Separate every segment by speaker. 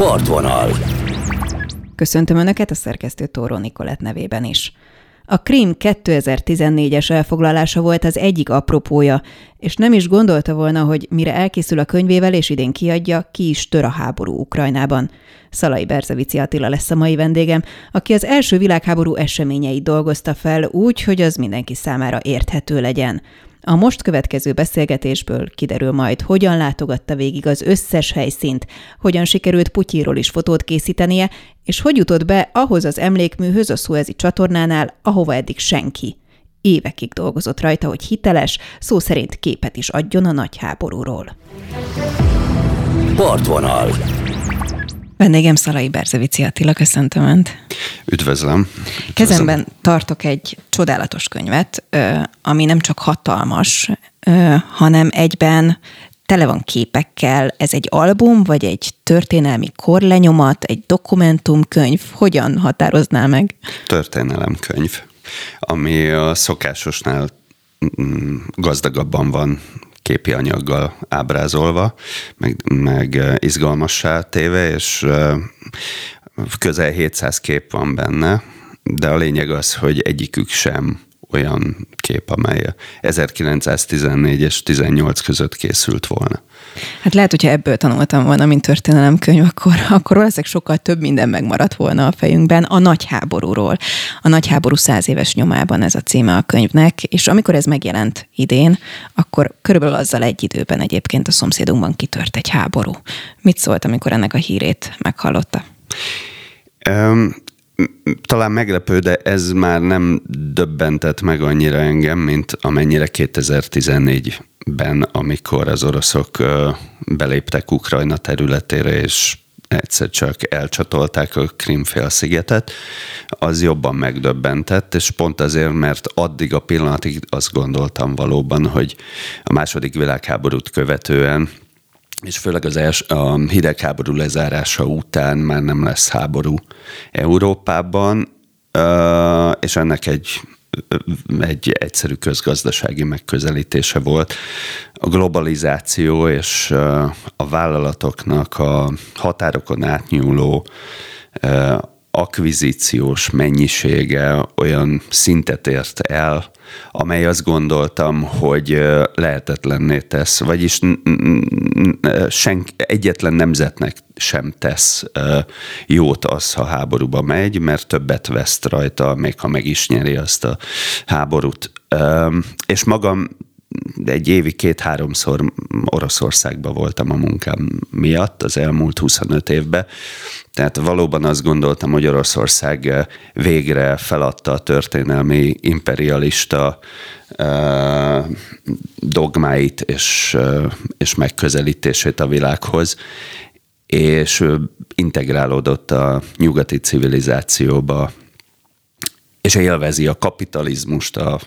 Speaker 1: Partvonal.
Speaker 2: Köszöntöm Önöket a szerkesztő Tóró Nikolett nevében is. A Krím 2014-es elfoglalása volt az egyik apropója, és nem is gondolta volna, hogy mire elkészül a könyvével és idén kiadja, ki is tör a háború Ukrajnában. Szalai Berzevici Attila lesz a mai vendégem, aki az első világháború eseményeit dolgozta fel úgy, hogy az mindenki számára érthető legyen. A most következő beszélgetésből kiderül majd, hogyan látogatta végig az összes helyszínt, hogyan sikerült Putyiról is fotót készítenie, és hogy jutott be ahhoz az emlékműhöz a Suezi csatornánál, ahova eddig senki. Évekig dolgozott rajta, hogy hiteles, szó szerint képet is adjon a nagy háborúról.
Speaker 1: Partvonal.
Speaker 2: Vendégem Szalai Berzevici Attila, köszöntöm Önt.
Speaker 3: Üdvözlöm. Üdvözlöm.
Speaker 2: Kezemben tartok egy csodálatos könyvet, ami nem csak hatalmas, hanem egyben tele van képekkel. Ez egy album, vagy egy történelmi korlenyomat, egy dokumentumkönyv? Hogyan határoznál meg?
Speaker 3: Történelemkönyv, ami a szokásosnál mm, gazdagabban van képi anyaggal ábrázolva, meg, meg izgalmassá téve, és közel 700 kép van benne, de a lényeg az, hogy egyikük sem olyan kép, amely 1914 és 18 között készült volna.
Speaker 2: Hát lehet, hogyha ebből tanultam volna, mint történelemkönyv, akkor, akkor valószínűleg sokkal több minden megmaradt volna a fejünkben a nagy háborúról. A nagy háború száz éves nyomában ez a címe a könyvnek, és amikor ez megjelent idén, akkor körülbelül azzal egy időben egyébként a szomszédunkban kitört egy háború. Mit szólt, amikor ennek a hírét meghallotta?
Speaker 3: Talán meglepő, de ez már nem döbbentett meg annyira engem, mint amennyire 2014-ben, amikor az oroszok beléptek Ukrajna területére, és egyszer csak elcsatolták a Krimfél-szigetet, az jobban megdöbbentett, és pont azért, mert addig a pillanatig azt gondoltam valóban, hogy a második világháborút követően és főleg az els, a hidegháború lezárása után már nem lesz háború Európában, és ennek egy egy egyszerű közgazdasági megközelítése volt. A globalizáció és a vállalatoknak a határokon átnyúló akvizíciós mennyisége olyan szintet ért el, amely azt gondoltam, hogy lehetetlenné tesz, vagyis senk, egyetlen nemzetnek sem tesz jót az, ha háborúba megy, mert többet veszt rajta, még ha meg is nyeri azt a háborút. És magam egy évi két-háromszor Oroszországban voltam a munkám miatt az elmúlt 25 évben, tehát valóban azt gondoltam, hogy Oroszország végre feladta a történelmi imperialista dogmáit és, és megközelítését a világhoz, és integrálódott a nyugati civilizációba, és élvezi a kapitalizmust, a,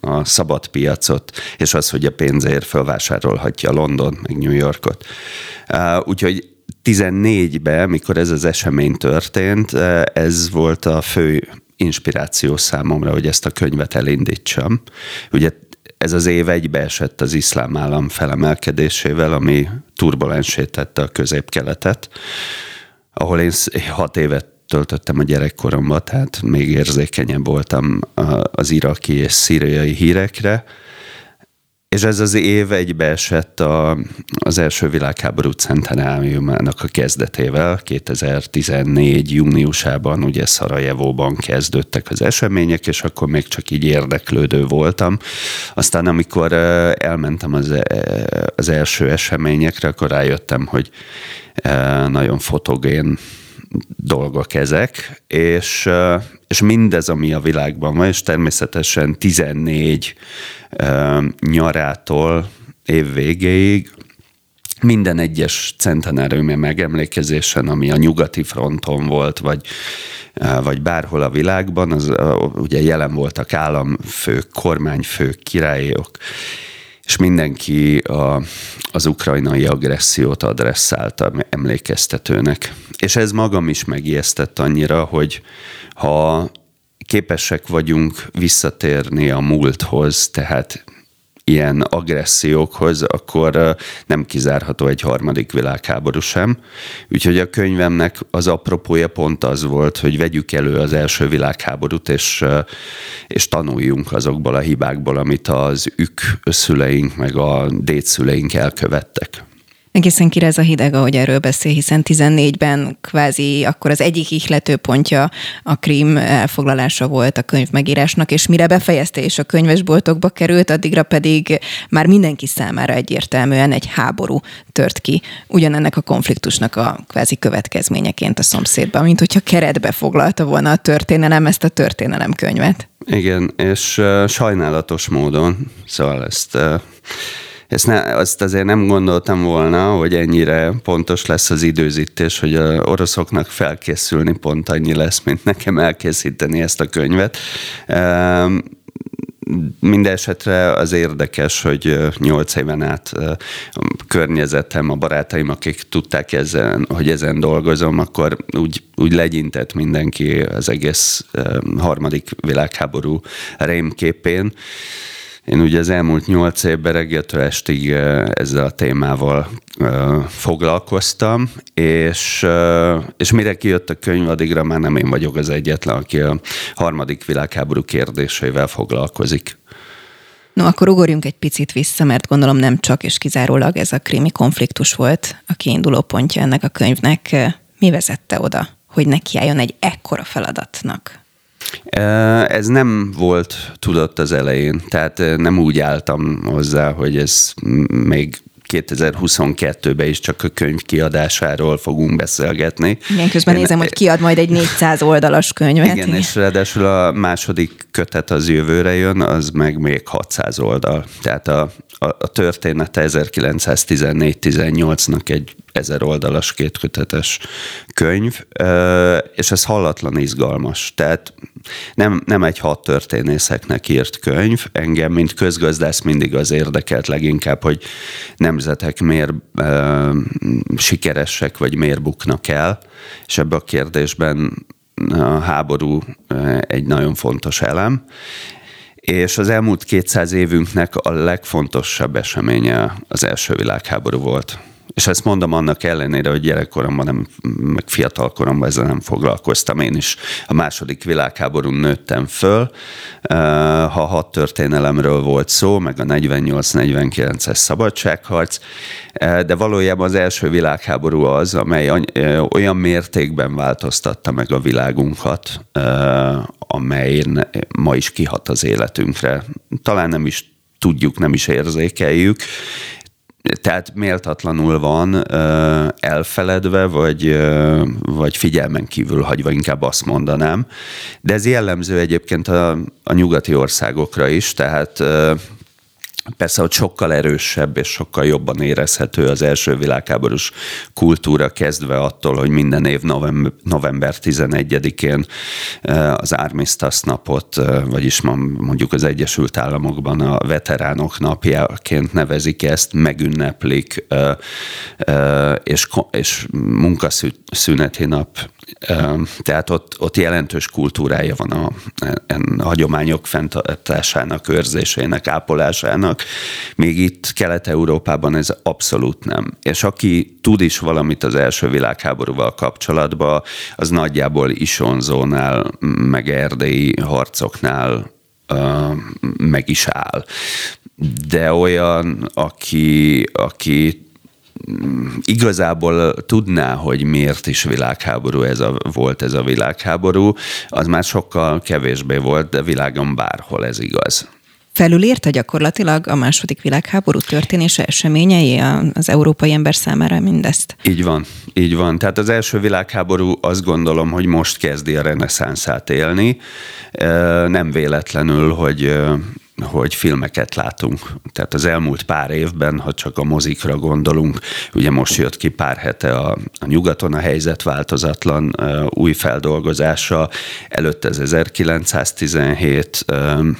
Speaker 3: a szabad piacot, és az, hogy a pénzért felvásárolhatja London, meg New Yorkot. Úgyhogy 14-ben, mikor ez az esemény történt, ez volt a fő inspiráció számomra, hogy ezt a könyvet elindítsam. Ugye ez az év egybeesett az iszlám állam felemelkedésével, ami turbulensé tette a középkeletet, ahol én hat évet töltöttem a gyerekkoromban, tehát még érzékenyebb voltam az iraki és szíriai hírekre, és ez az év egybeesett a, az első világháború centenáriumának a kezdetével. 2014. júniusában ugye Szarajevóban kezdődtek az események, és akkor még csak így érdeklődő voltam. Aztán amikor elmentem az, az első eseményekre, akkor rájöttem, hogy nagyon fotogén dolgok ezek, és, és mindez, ami a világban van, és természetesen 14 nyarától év végéig minden egyes centenáriumi megemlékezésen, ami a nyugati fronton volt, vagy, vagy bárhol a világban, az ugye jelen voltak államfők, kormányfők, királyok, és mindenki a, az ukrajnai agressziót adresszálta emlékeztetőnek. És ez magam is megijesztett annyira, hogy ha képesek vagyunk visszatérni a múlthoz, tehát ilyen agressziókhoz, akkor nem kizárható egy harmadik világháború sem. Úgyhogy a könyvemnek az apropója pont az volt, hogy vegyük elő az első világháborút, és, és tanuljunk azokból a hibákból, amit az ük szüleink meg a dédszüleink elkövettek.
Speaker 2: Egészen ez a hideg, ahogy erről beszél, hiszen 14-ben kvázi akkor az egyik ihlető pontja a krím elfoglalása volt a könyv megírásnak, és mire befejezte és a könyvesboltokba került, addigra pedig már mindenki számára egyértelműen egy háború tört ki, ugyanennek a konfliktusnak a kvázi következményeként a szomszédban, mint hogyha keretbe foglalta volna a történelem ezt a történelem könyvet.
Speaker 3: Igen, és uh, sajnálatos módon, szóval ezt uh, ezt ne, azt azért nem gondoltam volna, hogy ennyire pontos lesz az időzítés, hogy a oroszoknak felkészülni pont annyi lesz, mint nekem elkészíteni ezt a könyvet. Minden esetre az érdekes, hogy nyolc éven át a környezetem, a barátaim, akik tudták ezen, hogy ezen dolgozom, akkor úgy, úgy legyintett mindenki az egész harmadik világháború rémképén. Én ugye az elmúlt nyolc évben reggeltől estig ezzel a témával foglalkoztam, és, és mire kijött a könyv, addigra már nem én vagyok az egyetlen, aki a harmadik világháború kérdéseivel foglalkozik.
Speaker 2: No, akkor ugorjunk egy picit vissza, mert gondolom nem csak és kizárólag ez a krimi konfliktus volt a kiinduló pontja ennek a könyvnek. Mi vezette oda, hogy nekiálljon egy ekkora feladatnak?
Speaker 3: Ez nem volt tudott az elején, tehát nem úgy álltam hozzá, hogy ez még 2022-ben is csak a könyv kiadásáról fogunk beszélgetni.
Speaker 2: Igen, közben Én, nézem, hogy kiad majd egy 400 oldalas könyvet.
Speaker 3: Igen, és ráadásul a második kötet az jövőre jön, az meg még 600 oldal. Tehát a, a, a története 1914-18-nak egy ezer oldalas kétkötetes könyv, és ez hallatlan izgalmas. Tehát nem, nem egy hat történészeknek írt könyv, engem, mint közgazdász mindig az érdekelt leginkább, hogy nemzetek miért e, sikeresek, vagy miért buknak el, és ebbe a kérdésben a háború egy nagyon fontos elem, és az elmúlt 200 évünknek a legfontosabb eseménye az első világháború volt. És ezt mondom annak ellenére, hogy gyerekkoromban, nem, meg fiatalkoromban ezzel nem foglalkoztam. Én is a második világháborún nőttem föl. Ha hat történelemről volt szó, meg a 48-49-es szabadságharc, de valójában az első világháború az, amely olyan mértékben változtatta meg a világunkat, amelyen ma is kihat az életünkre. Talán nem is tudjuk, nem is érzékeljük, tehát méltatlanul van elfeledve, vagy, vagy figyelmen kívül hagyva, inkább azt mondanám. De ez jellemző egyébként a, a nyugati országokra is, tehát Persze, hogy sokkal erősebb és sokkal jobban érezhető az első világháborús kultúra, kezdve attól, hogy minden év november, november 11-én eh, az Armistice napot, vagyis mondjuk az Egyesült Államokban a veteránok napjaként nevezik ezt, megünneplik, és munkaszüneti nap tehát ott, ott jelentős kultúrája van a, a hagyományok fenntartásának, őrzésének, ápolásának. Még itt Kelet-Európában ez abszolút nem. És aki tud is valamit az első világháborúval kapcsolatban, az nagyjából Isonzónál, meg erdélyi harcoknál meg is áll. De olyan, aki, aki igazából tudná, hogy miért is világháború ez a, volt ez a világháború, az már sokkal kevésbé volt, de világon bárhol ez igaz.
Speaker 2: Felülírta gyakorlatilag a második világháború történése eseményei az európai ember számára mindezt?
Speaker 3: Így van, így van. Tehát az első világháború azt gondolom, hogy most kezdi a reneszánszát élni. Nem véletlenül, hogy hogy filmeket látunk. Tehát az elmúlt pár évben, ha csak a mozikra gondolunk, ugye most jött ki pár hete a, a nyugaton a helyzet változatlan új feldolgozása, előtte az 1917, um,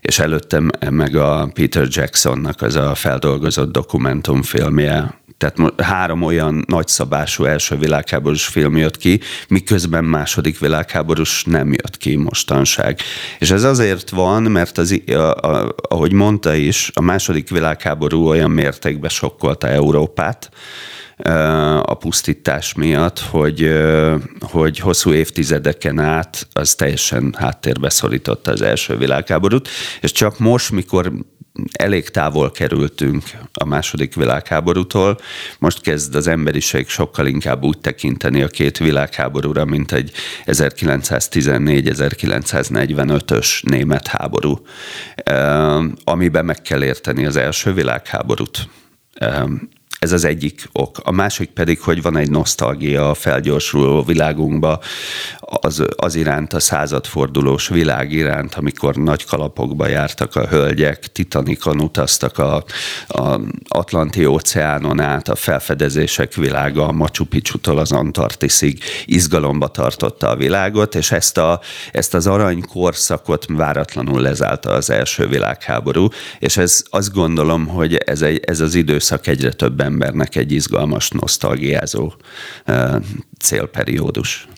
Speaker 3: és előtte meg a Peter Jacksonnak az a feldolgozott dokumentumfilmje Tehát három olyan nagyszabású első világháborús film jött ki, miközben második világháborús nem jött ki mostanság. És ez azért van, mert az, ahogy mondta is, a második világháború olyan mértékben sokkolta Európát, a pusztítás miatt, hogy, hogy hosszú évtizedeken át az teljesen háttérbe szorította az első világháborút, és csak most, mikor elég távol kerültünk a második világháborútól. Most kezd az emberiség sokkal inkább úgy tekinteni a két világháborúra, mint egy 1914-1945-ös német háború, amiben meg kell érteni az első világháborút ez az egyik ok. A másik pedig, hogy van egy nosztalgia a felgyorsuló világunkba az, az iránt, a századfordulós világ iránt, amikor nagy kalapokba jártak a hölgyek, Titanikon utaztak a, a Atlanti óceánon át, a felfedezések világa, a Machu Picchu-tól az Antarktiszig izgalomba tartotta a világot, és ezt, a, ezt az aranykorszakot váratlanul lezálta az első világháború, és ez azt gondolom, hogy ez, egy, ez az időszak egyre többen embernek egy izgalmas, nosztalgiázó célperiódus.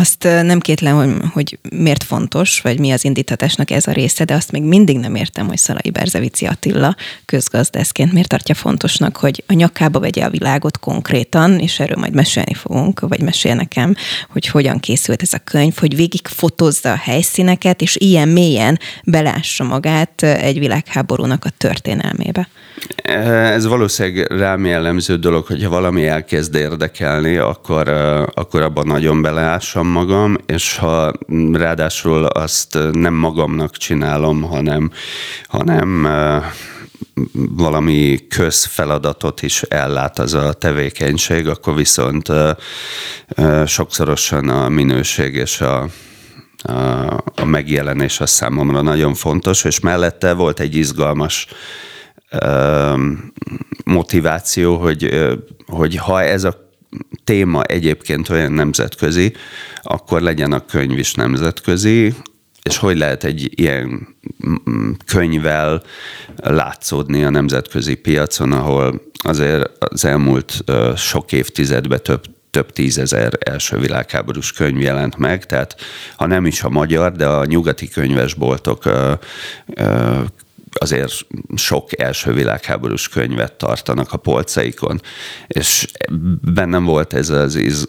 Speaker 2: Azt nem kétlem, hogy, hogy miért fontos, vagy mi az indítatásnak ez a része, de azt még mindig nem értem, hogy Szalai Berzevici Attila közgazdászként miért tartja fontosnak, hogy a nyakába vegye a világot konkrétan, és erről majd mesélni fogunk, vagy mesél nekem, hogy hogyan készült ez a könyv, hogy végig fotózza a helyszíneket, és ilyen mélyen belássa magát egy világháborúnak a történelmébe.
Speaker 3: Ez valószínűleg rám jellemző dolog, hogyha valami elkezd érdekelni, akkor, akkor abban nagyon beleássam magam, és ha ráadásul azt nem magamnak csinálom, hanem, hanem valami közfeladatot is ellát az a tevékenység, akkor viszont sokszorosan a minőség és a, a, a megjelenés az számomra nagyon fontos, és mellette volt egy izgalmas motiváció, hogy, hogy ha ez a téma egyébként olyan nemzetközi, akkor legyen a könyv is nemzetközi, és hogy lehet egy ilyen könyvvel látszódni a nemzetközi piacon, ahol azért az elmúlt sok évtizedben több több tízezer első világháborús könyv jelent meg, tehát ha nem is a magyar, de a nyugati könyvesboltok azért sok első világháborús könyvet tartanak a polcaikon, és bennem volt ez az iz,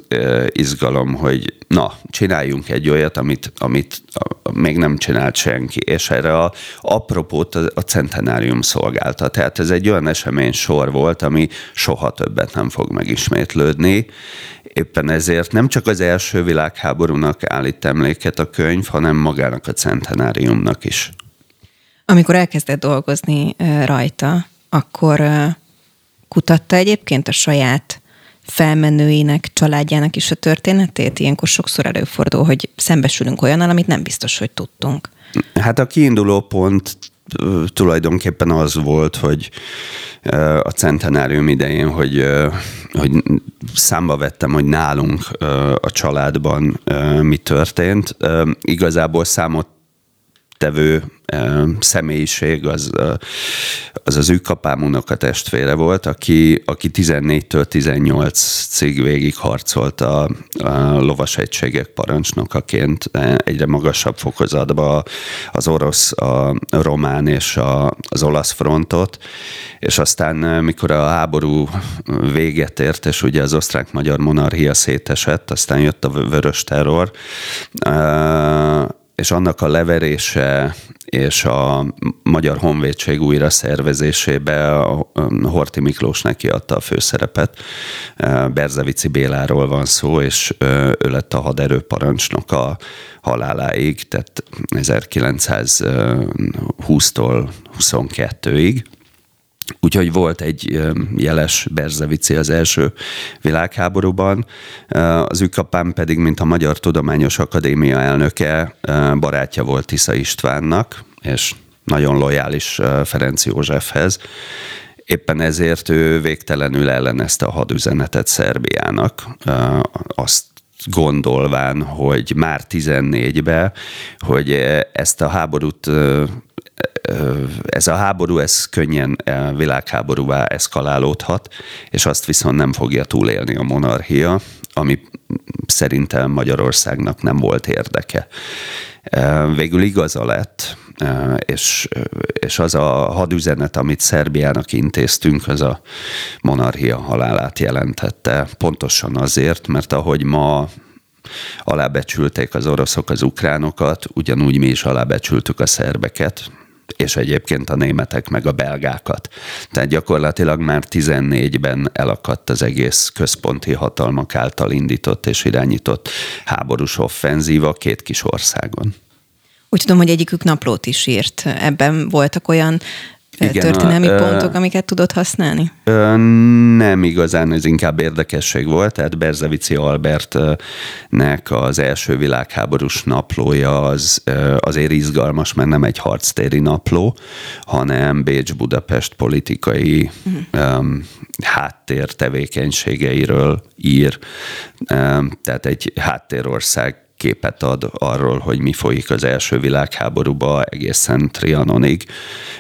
Speaker 3: izgalom, hogy na, csináljunk egy olyat, amit, amit még nem csinált senki, és erre a apropót a, centenárium szolgálta. Tehát ez egy olyan esemény sor volt, ami soha többet nem fog megismétlődni, Éppen ezért nem csak az első világháborúnak állít emléket a könyv, hanem magának a centenáriumnak is.
Speaker 2: Amikor elkezdett dolgozni rajta, akkor kutatta egyébként a saját felmenőinek, családjának is a történetét? Ilyenkor sokszor előfordul, hogy szembesülünk olyannal, amit nem biztos, hogy tudtunk.
Speaker 3: Hát a kiinduló pont tulajdonképpen az volt, hogy a centenárium idején, hogy, hogy számba vettem, hogy nálunk a családban mi történt. Igazából számot tevő személyiség az az, az ükapám a testvére volt, aki, aki 14-től 18-ig végig harcolt a, a lovas egységek parancsnokaként egyre magasabb fokozatba az orosz, a román és a, az olasz frontot, és aztán mikor a háború véget ért, és ugye az osztrák-magyar monarchia szétesett, aztán jött a vörös terror, és annak a leverése és a Magyar Honvédség újra szervezésébe a Horti Miklós neki adta a főszerepet. Berzevici Béláról van szó, és ő lett a haderőparancsnok a haláláig, tehát 1920-tól 22-ig. Úgyhogy volt egy jeles Berzevici az első világháborúban, az ükapám pedig, mint a Magyar Tudományos Akadémia elnöke, barátja volt Tisza Istvánnak, és nagyon lojális Ferenc Józsefhez. Éppen ezért ő végtelenül ellenezte a hadüzenetet Szerbiának. Azt gondolván, hogy már 14-ben, hogy ezt a háborút ez a háború, ez könnyen világháborúvá eszkalálódhat, és azt viszont nem fogja túlélni a monarchia, ami szerintem Magyarországnak nem volt érdeke. Végül igaza lett, és, és az a hadüzenet, amit Szerbiának intéztünk, az a monarchia halálát jelentette. Pontosan azért, mert ahogy ma alábecsülték az oroszok az ukránokat, ugyanúgy mi is alábecsültük a szerbeket, és egyébként a németek meg a belgákat. Tehát gyakorlatilag már 14-ben elakadt az egész központi hatalmak által indított és irányított háborús offenzíva két kis országon.
Speaker 2: Úgy tudom, hogy egyikük naplót is írt. Ebben voltak olyan igen, történelmi a, pontok, amiket tudod használni?
Speaker 3: Ö, nem igazán, ez inkább érdekesség volt. Tehát Berzevici Albertnek az első világháborús naplója az azért izgalmas, mert nem egy harctéri napló, hanem Bécs-Budapest politikai uh-huh. um, háttér tevékenységeiről ír. Um, tehát egy háttérország képet ad arról, hogy mi folyik az első világháborúba egészen Trianonig,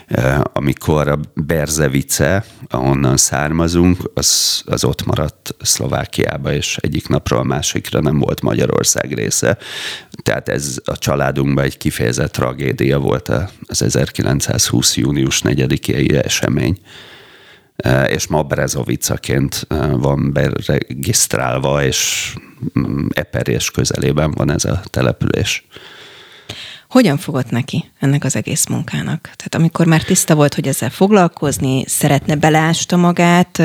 Speaker 3: eh, amikor a Berzevice, ahonnan származunk, az, az ott maradt Szlovákiába, és egyik napról a másikra nem volt Magyarország része. Tehát ez a családunkban egy kifejezett tragédia volt az 1920. június 4-i esemény és ma Brezovicaként eh, van beregisztrálva, és Eperés közelében van ez a település.
Speaker 2: Hogyan fogott neki ennek az egész munkának? Tehát amikor már tiszta volt, hogy ezzel foglalkozni, szeretne beleásta magát,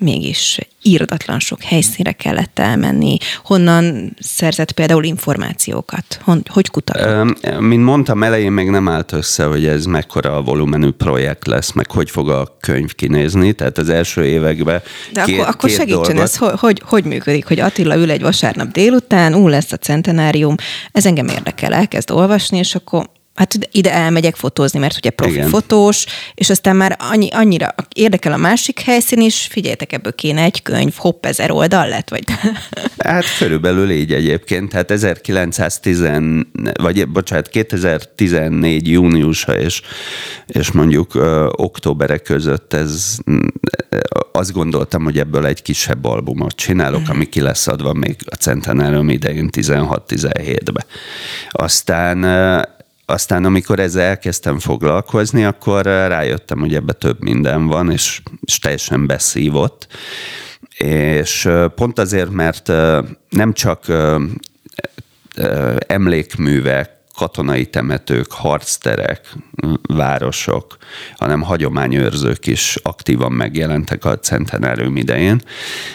Speaker 2: mégis írdatlan sok helyszínre kellett elmenni. Honnan szerzett például információkat? Hogy kutatott?
Speaker 3: Mint mondtam, elején még nem állt össze, hogy ez mekkora a volumenű projekt lesz, meg hogy fog a könyv kinézni. Tehát az első években
Speaker 2: De két, akkor, akkor segítsen dolgot. ez, hogy, hogy, hogy működik, hogy Attila ül egy vasárnap délután, ú, lesz a centenárium, ez engem érdekel, elkezd olvasni, és akkor hát ide elmegyek fotózni, mert ugye profi Igen. fotós, és aztán már annyi, annyira érdekel a másik helyszín is, figyeljetek, ebből kéne egy könyv, hopp, ezer oldal lett, vagy...
Speaker 3: Hát körülbelül így egyébként, tehát 1910, vagy bocsánat, 2014 júniusa és, és mondjuk ö, októbere között ez azt gondoltam, hogy ebből egy kisebb albumot csinálok, uh-huh. ami ki lesz adva még a Centenárium idején 16-17-be. Aztán aztán amikor ezzel elkezdtem foglalkozni, akkor rájöttem, hogy ebbe több minden van, és, és teljesen beszívott. És pont azért, mert nem csak emlékművek, katonai temetők, harcterek, városok, hanem hagyományőrzők is aktívan megjelentek a centenárium idején.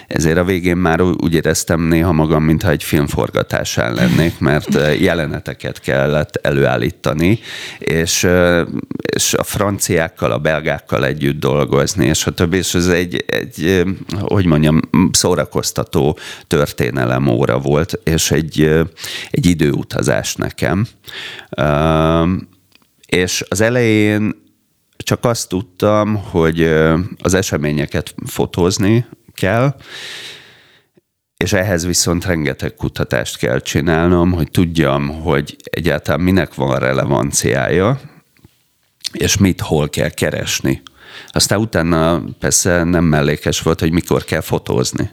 Speaker 3: Ezért a végén már úgy éreztem néha magam, mintha egy filmforgatásán lennék, mert jeleneteket kellett előállítani, és, és a franciákkal, a belgákkal együtt dolgozni, és a többi, és ez egy, egy hogy mondjam, szórakoztató történelem óra volt, és egy, egy időutazás nekem. És az elején csak azt tudtam, hogy az eseményeket fotózni kell, és ehhez viszont rengeteg kutatást kell csinálnom, hogy tudjam, hogy egyáltalán minek van relevanciája, és mit hol kell keresni. Aztán utána persze nem mellékes volt, hogy mikor kell fotózni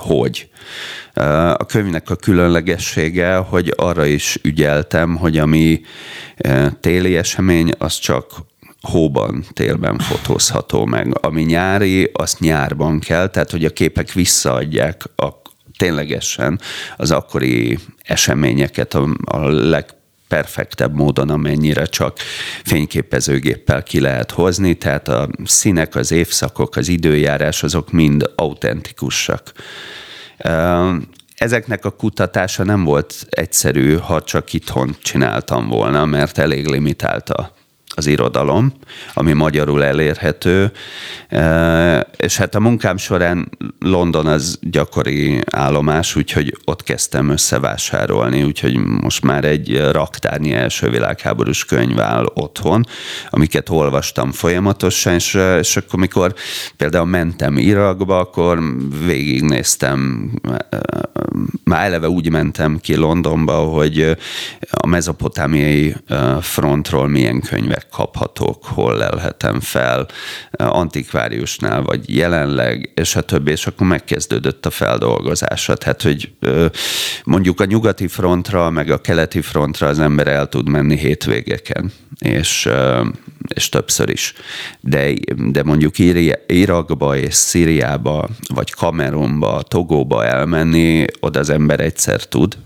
Speaker 3: hogy. A könyvnek a különlegessége, hogy arra is ügyeltem, hogy ami téli esemény, az csak hóban, télben fotózható meg. Ami nyári, azt nyárban kell, tehát hogy a képek visszaadják a, ténylegesen az akkori eseményeket a, a leg perfektebb módon, amennyire csak fényképezőgéppel ki lehet hozni, tehát a színek, az évszakok, az időjárás, azok mind autentikusak. Ezeknek a kutatása nem volt egyszerű, ha csak itthon csináltam volna, mert elég limitált a az irodalom, ami magyarul elérhető, e, és hát a munkám során London az gyakori állomás, úgyhogy ott kezdtem összevásárolni, úgyhogy most már egy raktárnyi első világháborús könyv áll otthon, amiket olvastam folyamatosan, és, és akkor, mikor például mentem Irakba, akkor végignéztem már eleve úgy mentem ki Londonba, hogy a mezopotámiai frontról milyen könyvek kaphatók, hol lelhetem fel, antikváriusnál, vagy jelenleg, és a többi, és akkor megkezdődött a feldolgozása. Tehát, hogy mondjuk a nyugati frontra, meg a keleti frontra az ember el tud menni hétvégeken, és, és többször is. De, de mondjuk Irakba és Szíriába, vagy Kamerunba, Togóba elmenni, oda az ember egyszer tud,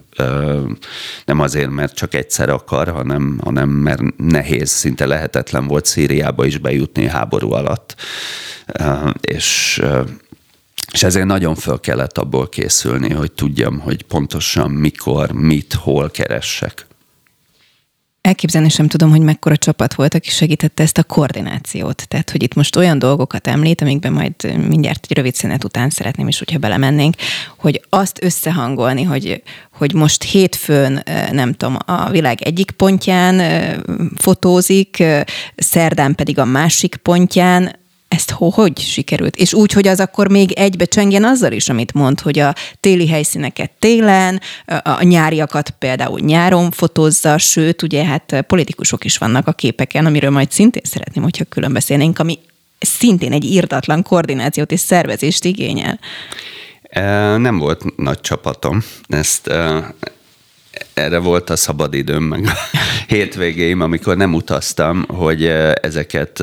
Speaker 3: nem azért, mert csak egyszer akar, hanem, hanem mert nehéz, szinte lehetetlen volt Szíriába is bejutni háború alatt. És és ezért nagyon föl kellett abból készülni, hogy tudjam, hogy pontosan mikor, mit, hol keressek.
Speaker 2: Elképzelni sem tudom, hogy mekkora csapat volt, aki segítette ezt a koordinációt. Tehát, hogy itt most olyan dolgokat említ, amikben majd mindjárt egy rövid szünet után szeretném is, hogyha belemennénk, hogy azt összehangolni, hogy, hogy most hétfőn, nem tudom, a világ egyik pontján fotózik, szerdán pedig a másik pontján, ezt hogy sikerült? És úgy, hogy az akkor még egybe csengjen azzal is, amit mond, hogy a téli helyszíneket télen, a nyáriakat például nyáron fotózza, sőt, ugye hát politikusok is vannak a képeken, amiről majd szintén szeretném, hogyha külön beszélnénk, ami szintén egy írtatlan koordinációt és szervezést igényel.
Speaker 3: Nem volt nagy csapatom, ezt erre volt a szabadidőm, meg a hétvégéim, amikor nem utaztam, hogy ezeket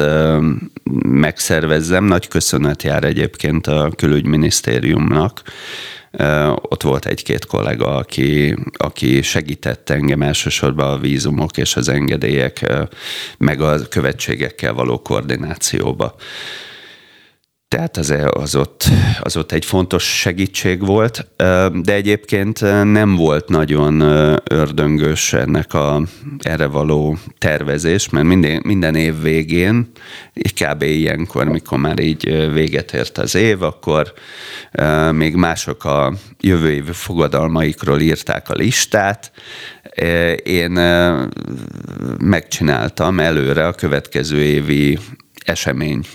Speaker 3: megszervezzem. Nagy köszönet jár egyébként a külügyminisztériumnak. Ott volt egy-két kollega, aki, aki segített engem elsősorban a vízumok és az engedélyek, meg a követségekkel való koordinációba. Tehát az, az, ott, az ott egy fontos segítség volt, de egyébként nem volt nagyon ördöngös ennek a erre való tervezés, mert minden, minden év végén, kb. ilyenkor, mikor már így véget ért az év, akkor még mások a jövő év fogadalmaikról írták a listát, én megcsináltam előre a következő évi esemény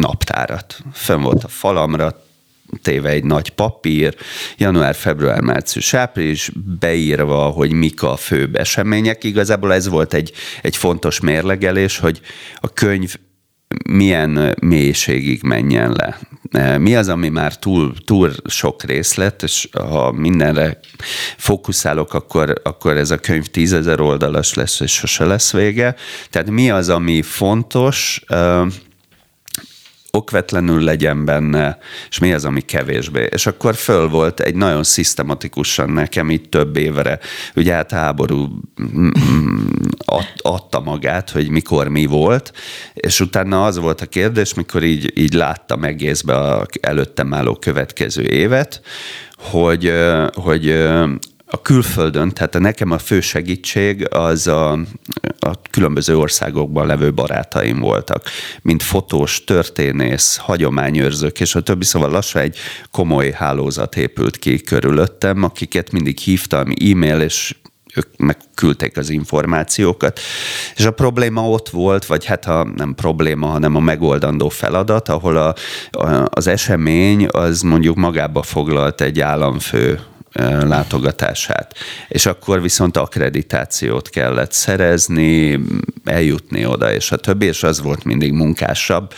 Speaker 3: naptárat. Fönn volt a falamra, téve egy nagy papír, január, február, március, április, beírva, hogy mik a főbb események. Igazából ez volt egy, egy fontos mérlegelés, hogy a könyv milyen mélységig menjen le. Mi az, ami már túl, túl sok részlet, és ha mindenre fókuszálok, akkor, akkor ez a könyv tízezer oldalas lesz, és sose lesz vége. Tehát mi az, ami fontos, okvetlenül legyen benne, és mi az, ami kevésbé. És akkor föl volt egy nagyon szisztematikusan nekem így több évre, ugye hát háború mm, mm, adta magát, hogy mikor mi volt, és utána az volt a kérdés, mikor így, így láttam egészbe a előttem álló következő évet, hogy, hogy a külföldön, tehát a nekem a fő segítség az a, különböző országokban levő barátaim voltak, mint fotós, történész, hagyományőrzők, és a többi, szóval lassan egy komoly hálózat épült ki körülöttem, akiket mindig hívtam, e-mail, és ők megküldték az információkat. És a probléma ott volt, vagy hát a nem probléma, hanem a megoldandó feladat, ahol a, a, az esemény az mondjuk magába foglalt egy államfő látogatását. És akkor viszont akkreditációt kellett szerezni, eljutni oda, és a többi, és az volt mindig munkásabb.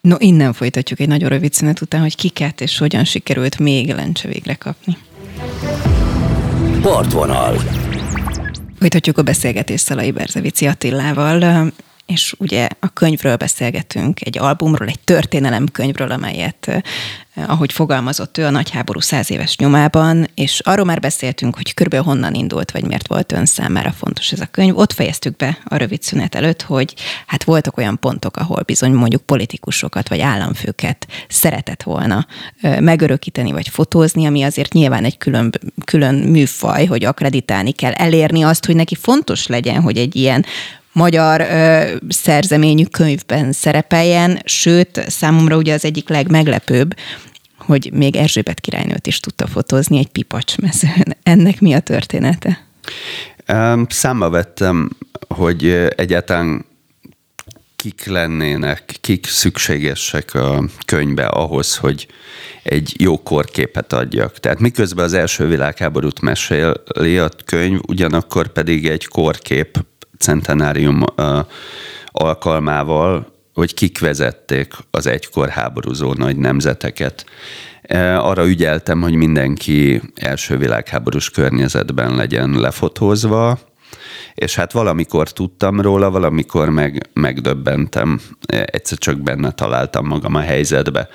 Speaker 2: No, innen folytatjuk egy nagyon rövid szünet után, hogy kiket és hogyan sikerült még lencse végre kapni.
Speaker 1: Partvonal.
Speaker 2: Folytatjuk a beszélgetést Szalai Berzevici Attilával és ugye a könyvről beszélgetünk, egy albumról, egy történelemkönyvről, amelyet, eh, ahogy fogalmazott ő, a nagyháború száz éves nyomában, és arról már beszéltünk, hogy körülbelül honnan indult, vagy miért volt ön számára fontos ez a könyv. Ott fejeztük be a rövid szünet előtt, hogy hát voltak olyan pontok, ahol bizony mondjuk politikusokat, vagy államfőket szeretett volna eh, megörökíteni, vagy fotózni, ami azért nyilván egy külön, külön műfaj, hogy akreditálni kell, elérni azt, hogy neki fontos legyen, hogy egy ilyen magyar ö, szerzeményű könyvben szerepeljen, sőt, számomra ugye az egyik legmeglepőbb, hogy még Erzsébet királynőt is tudta fotózni egy pipacs mezőn. Ennek mi a története?
Speaker 3: Számba vettem, hogy egyáltalán kik lennének, kik szükségesek a könyvbe ahhoz, hogy egy jó korképet adjak. Tehát miközben az első világháborút meséli a könyv, ugyanakkor pedig egy korkép centenárium alkalmával, hogy kik vezették az egykor háborúzó nagy nemzeteket. Arra ügyeltem, hogy mindenki első világháborús környezetben legyen lefotózva, és hát valamikor tudtam róla, valamikor meg megdöbbentem, egyszer csak benne találtam magam a helyzetbe.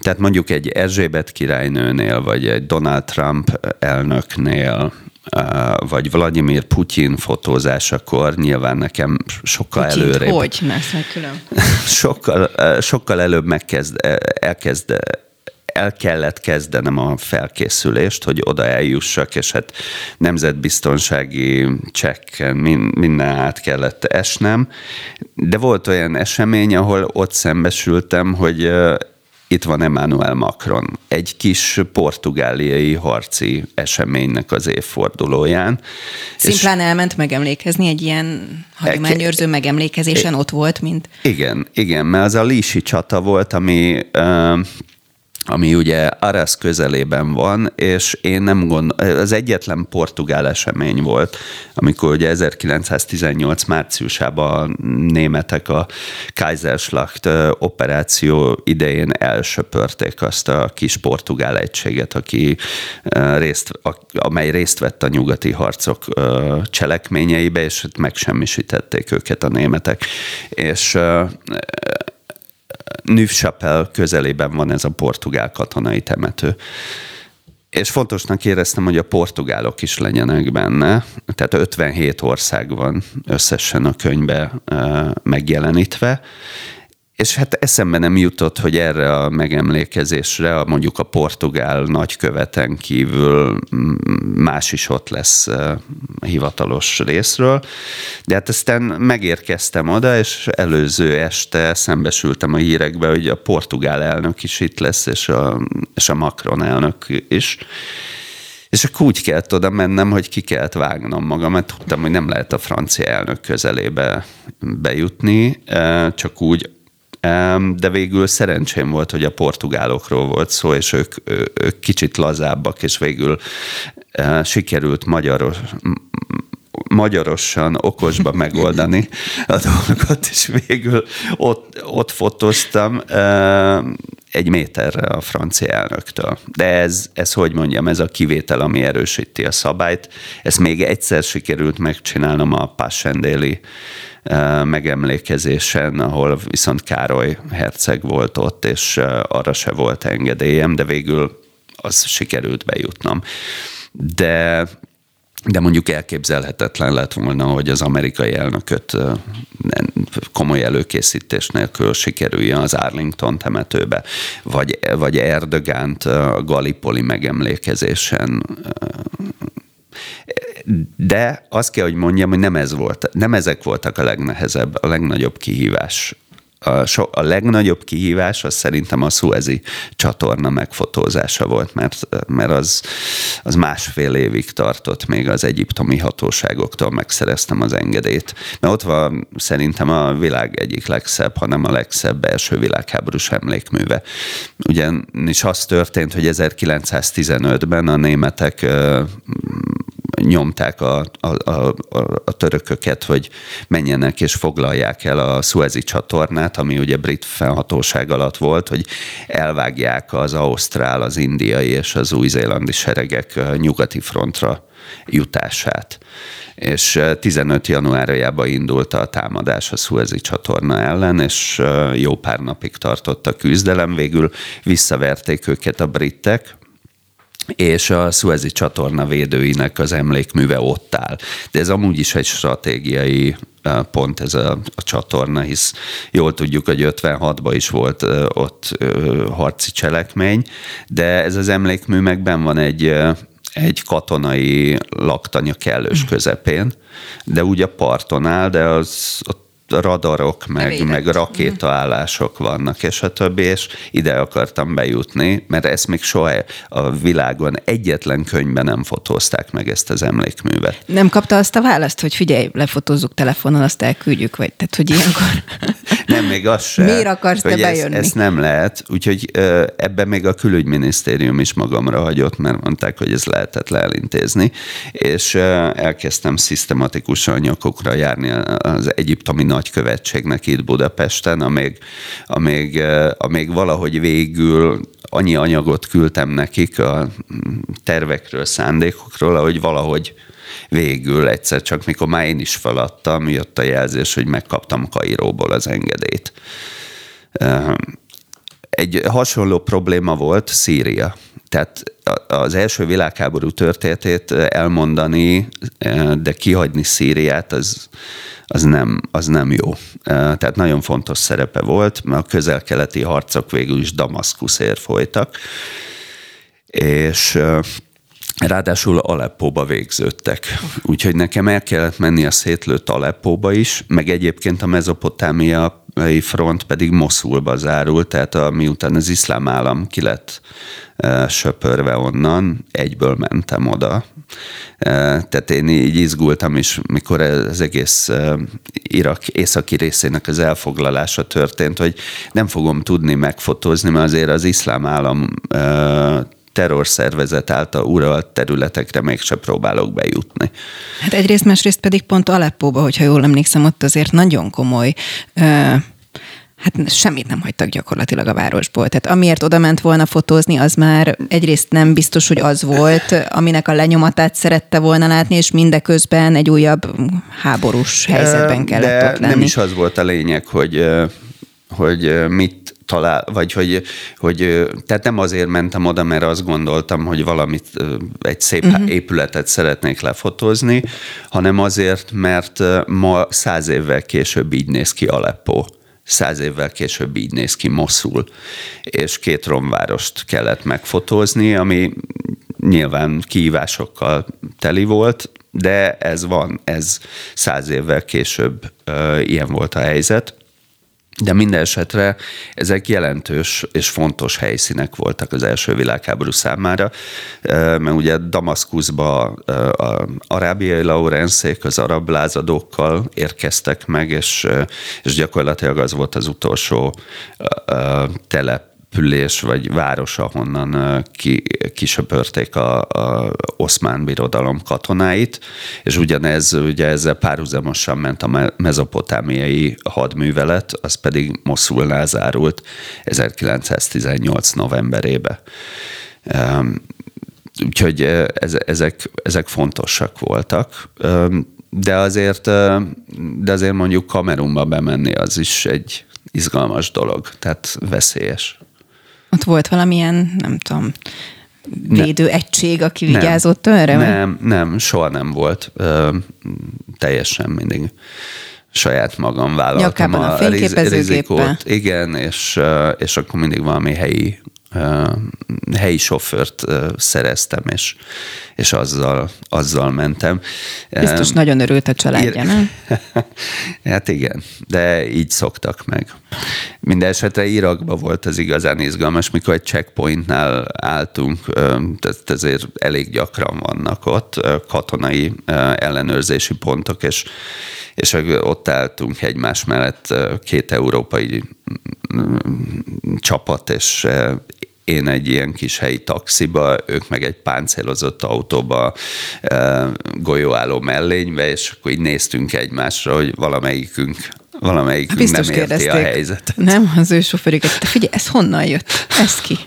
Speaker 3: Tehát mondjuk egy Erzsébet királynőnél, vagy egy Donald Trump elnöknél, vagy Vladimir Putyin fotózásakor nyilván nekem sokkal
Speaker 2: Putyint
Speaker 3: előrébb.
Speaker 2: hogy? Meg külön.
Speaker 3: sokkal, sokkal előbb megkezd, elkezd el kellett kezdenem a felkészülést, hogy oda eljussak, és hát nemzetbiztonsági csekken minden át kellett esnem. De volt olyan esemény, ahol ott szembesültem, hogy itt van Emmanuel Macron, egy kis portugáliai harci eseménynek az évfordulóján.
Speaker 2: Szimplán és elment megemlékezni egy ilyen hagyományőrző megemlékezésen, ott volt, mint...
Speaker 3: Igen, igen, mert az a Lísi csata volt, ami ami ugye Aras közelében van, és én nem gond, az egyetlen portugál esemény volt, amikor ugye 1918 márciusában a németek a Kaiserschlacht operáció idején elsöpörték azt a kis portugál egységet, aki részt, amely részt vett a nyugati harcok cselekményeibe, és megsemmisítették őket a németek. És Nüvsapel közelében van ez a portugál katonai temető. És fontosnak éreztem, hogy a portugálok is legyenek benne, tehát 57 ország van összesen a könyvbe megjelenítve, és hát eszembe nem jutott, hogy erre a megemlékezésre, a, mondjuk a portugál nagyköveten kívül más is ott lesz hivatalos részről. De hát aztán megérkeztem oda, és előző este szembesültem a hírekbe, hogy a portugál elnök is itt lesz, és a, és a Macron elnök is. És akkor úgy kellett oda mennem, hogy ki kellett vágnom magam, mert tudtam, hogy nem lehet a francia elnök közelébe bejutni, csak úgy de végül szerencsém volt, hogy a portugálokról volt szó, és ők, ők kicsit lazábbak, és végül sikerült magyaros, magyarosan, okosba megoldani a dolgokat, és végül ott, ott fotóztam egy méterre a francia elnöktől. De ez, ez, hogy mondjam, ez a kivétel, ami erősíti a szabályt. Ezt még egyszer sikerült megcsinálnom a Passendéli megemlékezésen, ahol viszont Károly herceg volt ott, és arra se volt engedélyem, de végül az sikerült bejutnom. De de mondjuk elképzelhetetlen lett volna, hogy az amerikai elnököt komoly előkészítés nélkül sikerüljön az Arlington temetőbe, vagy, vagy Erdogánt a Gallipoli megemlékezésen de azt kell, hogy mondjam, hogy nem ez volt, nem ezek voltak a legnehezebb, a legnagyobb kihívás a, so, a legnagyobb kihívás az szerintem a Suezi csatorna megfotózása volt, mert, mert az, az másfél évig tartott, még az egyiptomi hatóságoktól megszereztem az engedélyt. Mert ott van szerintem a világ egyik legszebb, hanem a legszebb első világháborús emlékműve. Ugyanis az történt, hogy 1915-ben a németek nyomták a, a, a, a törököket, hogy menjenek és foglalják el a Suezi csatornát, ami ugye brit felhatóság alatt volt, hogy elvágják az ausztrál, az indiai és az új-zélandi seregek nyugati frontra jutását. És 15 januárjában indult a támadás a Suezi csatorna ellen, és jó pár napig tartott a küzdelem, végül visszaverték őket a britek, és a Suezi csatorna védőinek az emlékműve ott áll. De ez amúgy is egy stratégiai pont ez a, a csatorna, hisz jól tudjuk, hogy 56-ban is volt ott harci cselekmény, de ez az emlékmű megben van egy, egy katonai laktanya kellős közepén, de úgy a parton áll, de az ott radarok, meg, meg rakétaállások vannak, és a többi, és ide akartam bejutni, mert ezt még soha a világon egyetlen könyvben nem fotózták meg ezt az emlékművet.
Speaker 2: Nem kapta azt a választ, hogy figyelj, lefotózzuk telefonon, azt elküldjük, vagy tehát, hogy ilyenkor...
Speaker 3: Nem, még az sem.
Speaker 2: Miért akarsz te bejönni?
Speaker 3: Ezt, ezt nem lehet. Úgyhogy ebben még a külügyminisztérium is magamra hagyott, mert mondták, hogy ez lehetetlen elintézni. És elkezdtem szisztematikusan nyakokra járni az egyiptomi nagykövetségnek itt Budapesten, amíg, amíg, amíg valahogy végül annyi anyagot küldtem nekik a tervekről, szándékokról, ahogy valahogy végül egyszer csak, mikor már én is feladtam, jött a jelzés, hogy megkaptam Kairóból az engedélyt. Egy hasonló probléma volt Szíria. Tehát az első világháború történetét elmondani, de kihagyni Szíriát, az, az, nem, az nem jó. Tehát nagyon fontos szerepe volt, mert a közel-keleti harcok végül is Damaszkuszért folytak, és Ráadásul Aleppóba végződtek. Úgyhogy nekem el kellett menni a szétlőtt Aleppóba is, meg egyébként a mezopotámiai front pedig Moszulba zárult, tehát a, miután az iszlám állam ki lett e, söpörve onnan, egyből mentem oda. E, tehát én így izgultam is, mikor az egész e, Irak északi részének az elfoglalása történt, hogy nem fogom tudni megfotózni, mert azért az iszlám állam e, terrorszervezet által uralt területekre mégse próbálok bejutni.
Speaker 2: Hát egyrészt, másrészt pedig pont Aleppóba, hogyha jól emlékszem, ott azért nagyon komoly ö- hát semmit nem hagytak gyakorlatilag a városból. Tehát amiért oda ment volna fotózni, az már egyrészt nem biztos, hogy az volt, aminek a lenyomatát szerette volna látni, és mindeközben egy újabb háborús helyzetben kellett De ott lenni.
Speaker 3: nem is az volt a lényeg, hogy hogy mit talál, vagy hogy, hogy, tehát nem azért mentem oda, mert azt gondoltam, hogy valamit, egy szép uh-huh. épületet szeretnék lefotózni, hanem azért, mert ma száz évvel később így néz ki Aleppo száz évvel később így néz ki Moszul, és két romvárost kellett megfotózni, ami nyilván kihívásokkal teli volt, de ez van, ez száz évvel később uh, ilyen volt a helyzet. De minden esetre ezek jelentős és fontos helyszínek voltak az első világháború számára, mert ugye Damaszkuszba a arábiai laurenszék az arab lázadókkal érkeztek meg, és, és gyakorlatilag az volt az utolsó telep település vagy város, ahonnan ki, kisöpörték a, a oszmán birodalom katonáit, és ugyanez ugye ezzel párhuzamosan ment a mezopotámiai hadművelet, az pedig Moszulnál zárult 1918 novemberébe. Úgyhogy ezek, ezek fontosak voltak. De azért, de azért mondjuk Kamerunba bemenni az is egy izgalmas dolog, tehát veszélyes.
Speaker 2: Ott volt valamilyen, nem tudom, védő ne, egység, aki vigyázott nem, önre?
Speaker 3: Nem, nem, soha nem volt. Ö, teljesen mindig saját magam vállaltam
Speaker 2: Nyakában a, a rizikót.
Speaker 3: Igen, és, és akkor mindig valami helyi helyi sofőrt szereztem, és, és azzal, azzal mentem.
Speaker 2: Biztos nagyon örült a családja, nem?
Speaker 3: hát igen, de így szoktak meg. Mindenesetre Irakban volt az igazán izgalmas, mikor egy checkpointnál álltunk, tehát ezért elég gyakran vannak ott katonai ellenőrzési pontok, és, és ott álltunk egymás mellett két európai csapat, és én egy ilyen kis helyi taxiba, ők meg egy páncélozott autóba golyóálló mellénybe, és akkor így néztünk egymásra, hogy valamelyikünk valamelyikünk Biztos nem érti a helyzetet.
Speaker 2: Nem, az ő sofőrüket. Te figyelj, ez honnan jött? Ez ki?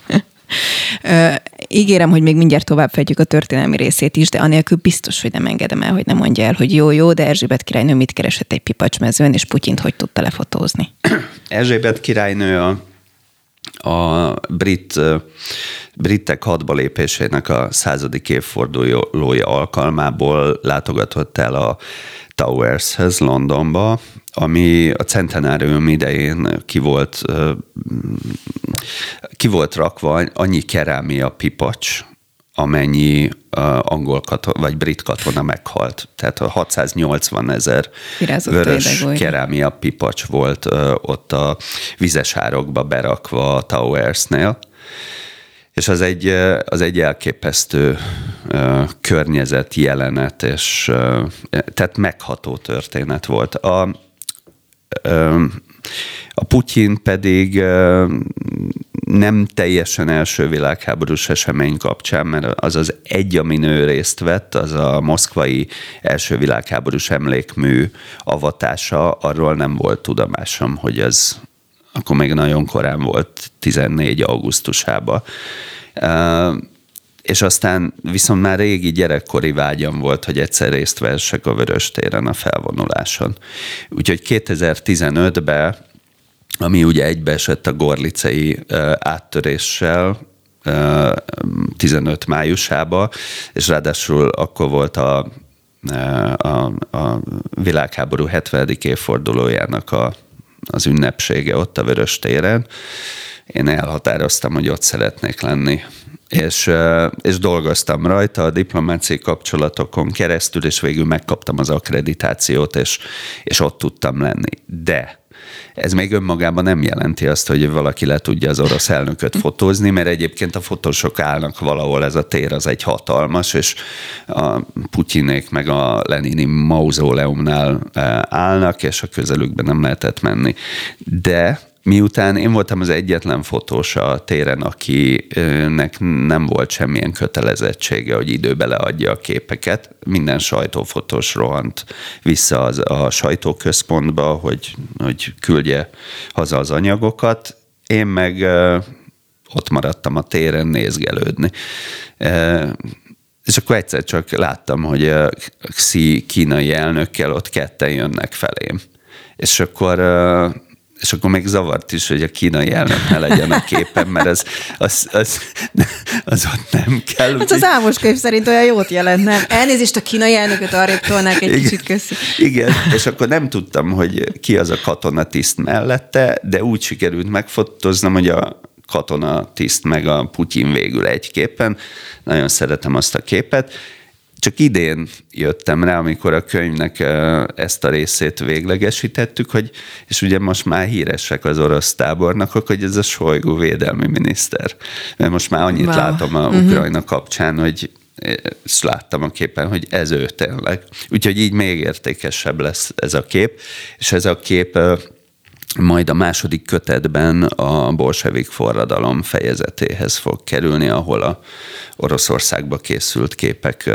Speaker 2: Ígérem, hogy még mindjárt tovább fejtjük a történelmi részét is, de anélkül biztos, hogy nem engedem el, hogy nem mondja el, hogy jó, jó, de Erzsébet királynő mit keresett egy pipacsmezőn, és Putyint hogy tudta lefotózni.
Speaker 3: Erzsébet királynő a a brit, britek hadba lépésének a századik évfordulója alkalmából látogatott el a Towershez Londonba, ami a centenárium idején ki volt, ki volt rakva annyi kerámia pipacs, amennyi angol katona, vagy brit katona meghalt. Tehát a 680 ezer vörös kerámia pipacs volt ott a vizes árokba berakva a Towersnél. És az egy, az egy elképesztő környezet, jelenet, és tehát megható történet volt. A, a Putyin pedig nem teljesen első világháborús esemény kapcsán, mert az az egy, amin ő részt vett, az a moszkvai első világháborús emlékmű avatása, arról nem volt tudomásom, hogy ez akkor még nagyon korán volt, 14. augusztusában. És aztán viszont már régi gyerekkori vágyam volt, hogy egyszer részt vessek a Vörös téren a felvonuláson. Úgyhogy 2015-ben ami ugye egybeesett a gorlicei áttöréssel, 15 májusába, és ráadásul akkor volt a, a, a világháború 70. évfordulójának a, az ünnepsége ott a Vörös téren. Én elhatároztam, hogy ott szeretnék lenni. És, és dolgoztam rajta a diplomáciai kapcsolatokon keresztül, és végül megkaptam az akkreditációt, és, és ott tudtam lenni. De ez még önmagában nem jelenti azt, hogy valaki le tudja az orosz elnököt fotózni, mert egyébként a fotósok állnak valahol, ez a tér az egy hatalmas, és a Putyinék meg a Lenini mauzóleumnál eh, állnak, és a közelükben nem lehetett menni. De Miután én voltam az egyetlen fotós a téren, akinek nem volt semmilyen kötelezettsége, hogy időbe leadja a képeket, minden sajtófotós rohant vissza az, a sajtóközpontba, hogy, hogy küldje haza az anyagokat. Én meg ott maradtam a téren nézgelődni. És akkor egyszer csak láttam, hogy a Xi kínai elnökkel ott ketten jönnek felém. És akkor és akkor még zavart is, hogy a kínai elnök ne legyen a képen, mert az, az, az, az ott nem kell.
Speaker 2: Hát az álmos könyv szerint olyan jót jelent, nem? Elnézést a kínai elnököt arrébb tolnák egy igen, kicsit, köszi.
Speaker 3: Igen, és akkor nem tudtam, hogy ki az a katonatiszt mellette, de úgy sikerült megfotoznom, hogy a katonatiszt meg a Putyin végül egy képen. Nagyon szeretem azt a képet, csak idén jöttem rá, amikor a könyvnek ezt a részét véglegesítettük, hogy, és ugye most már híresek az orosz tábornokok, hogy ez a Sojgu védelmi miniszter. Mert most már annyit wow. látom a uh-huh. Ukrajna kapcsán, hogy és láttam a képen, hogy ez ő tényleg. Úgyhogy így még értékesebb lesz ez a kép, és ez a kép majd a második kötetben a bolsevik forradalom fejezetéhez fog kerülni, ahol a Oroszországba készült képek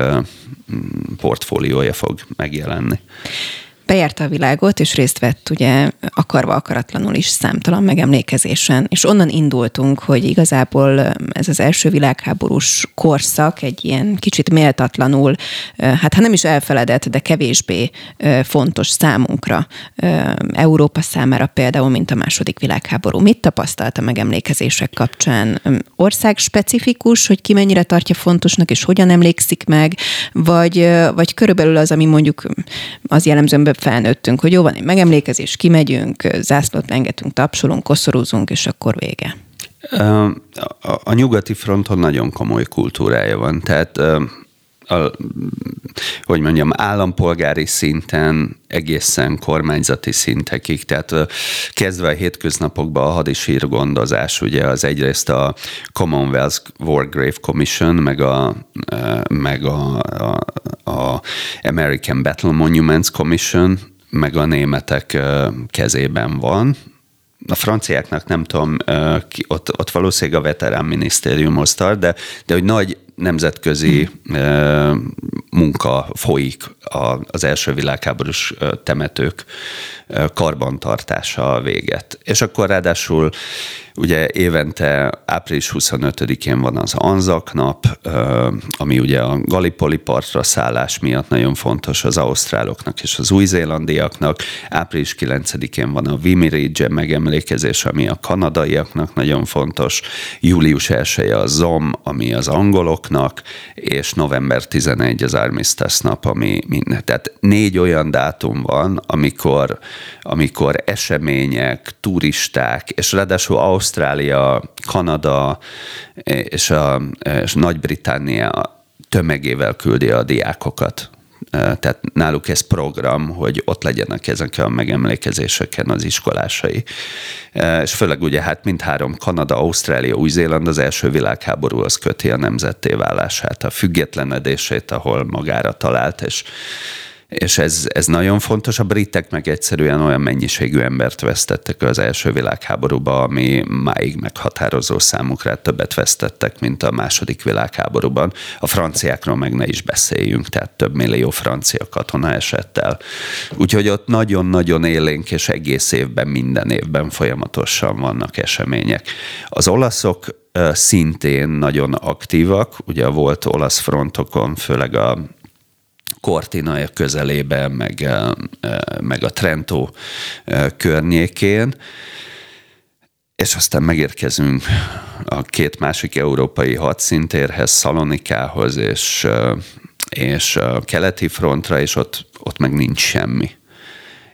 Speaker 3: portfóliója fog megjelenni
Speaker 2: bejárta a világot, és részt vett ugye akarva akaratlanul is számtalan megemlékezésen, és onnan indultunk, hogy igazából ez az első világháborús korszak egy ilyen kicsit méltatlanul, hát ha nem is elfeledett, de kevésbé fontos számunkra, Európa számára például, mint a második világháború. Mit tapasztalt a megemlékezések kapcsán? Ország specifikus, hogy ki mennyire tartja fontosnak, és hogyan emlékszik meg, vagy, vagy körülbelül az, ami mondjuk az jellemzően felnőttünk, hogy jó van, egy megemlékezés, kimegyünk, zászlót lengetünk, tapsolunk, koszorúzunk, és akkor vége.
Speaker 3: A, a, a nyugati fronton nagyon komoly kultúrája van, tehát a, hogy mondjam, állampolgári szinten egészen kormányzati szintekig, tehát kezdve a hétköznapokban a hadisír gondozás, ugye az egyrészt a Commonwealth War Grave Commission, meg a, meg a, a, a American Battle Monuments Commission, meg a németek kezében van, a franciáknak nem tudom, ott, ott valószínűleg a veterán minisztériumhoz tart, de, de hogy nagy nemzetközi munka folyik az első világháborús temetők karbantartása véget. És akkor ráadásul ugye évente április 25-én van az Anzak nap, ami ugye a Gallipoli partra szállás miatt nagyon fontos az ausztráloknak és az új-zélandiaknak. Április 9-én van a Vimy Ridge megemlékezés, ami a kanadaiaknak nagyon fontos. Július 1 a ZOM, ami az angoloknak, és november 11 az Armistice nap, ami minden. Tehát négy olyan dátum van, amikor amikor események, turisták, és ráadásul Ausztrália, Kanada és, a, és Nagy-Britannia tömegével küldi a diákokat tehát náluk ez program, hogy ott legyenek ezek a megemlékezéseken az iskolásai. És főleg ugye hát mindhárom Kanada, Ausztrália, Új-Zéland az első világháború az köti a nemzetté válását, a függetlenedését, ahol magára talált, és és ez, ez nagyon fontos. A britek meg egyszerűen olyan mennyiségű embert vesztettek az első világháborúban, ami máig meghatározó számukra többet vesztettek, mint a második világháborúban. A franciákról meg ne is beszéljünk, tehát több millió francia katona esett el. Úgyhogy ott nagyon-nagyon élénk, és egész évben, minden évben folyamatosan vannak események. Az olaszok szintén nagyon aktívak, ugye volt olasz frontokon, főleg a Cortina közelében, meg, meg a Trento környékén, és aztán megérkezünk a két másik európai hadszintérhez, Szalonikához és, és a keleti frontra, és ott, ott meg nincs semmi.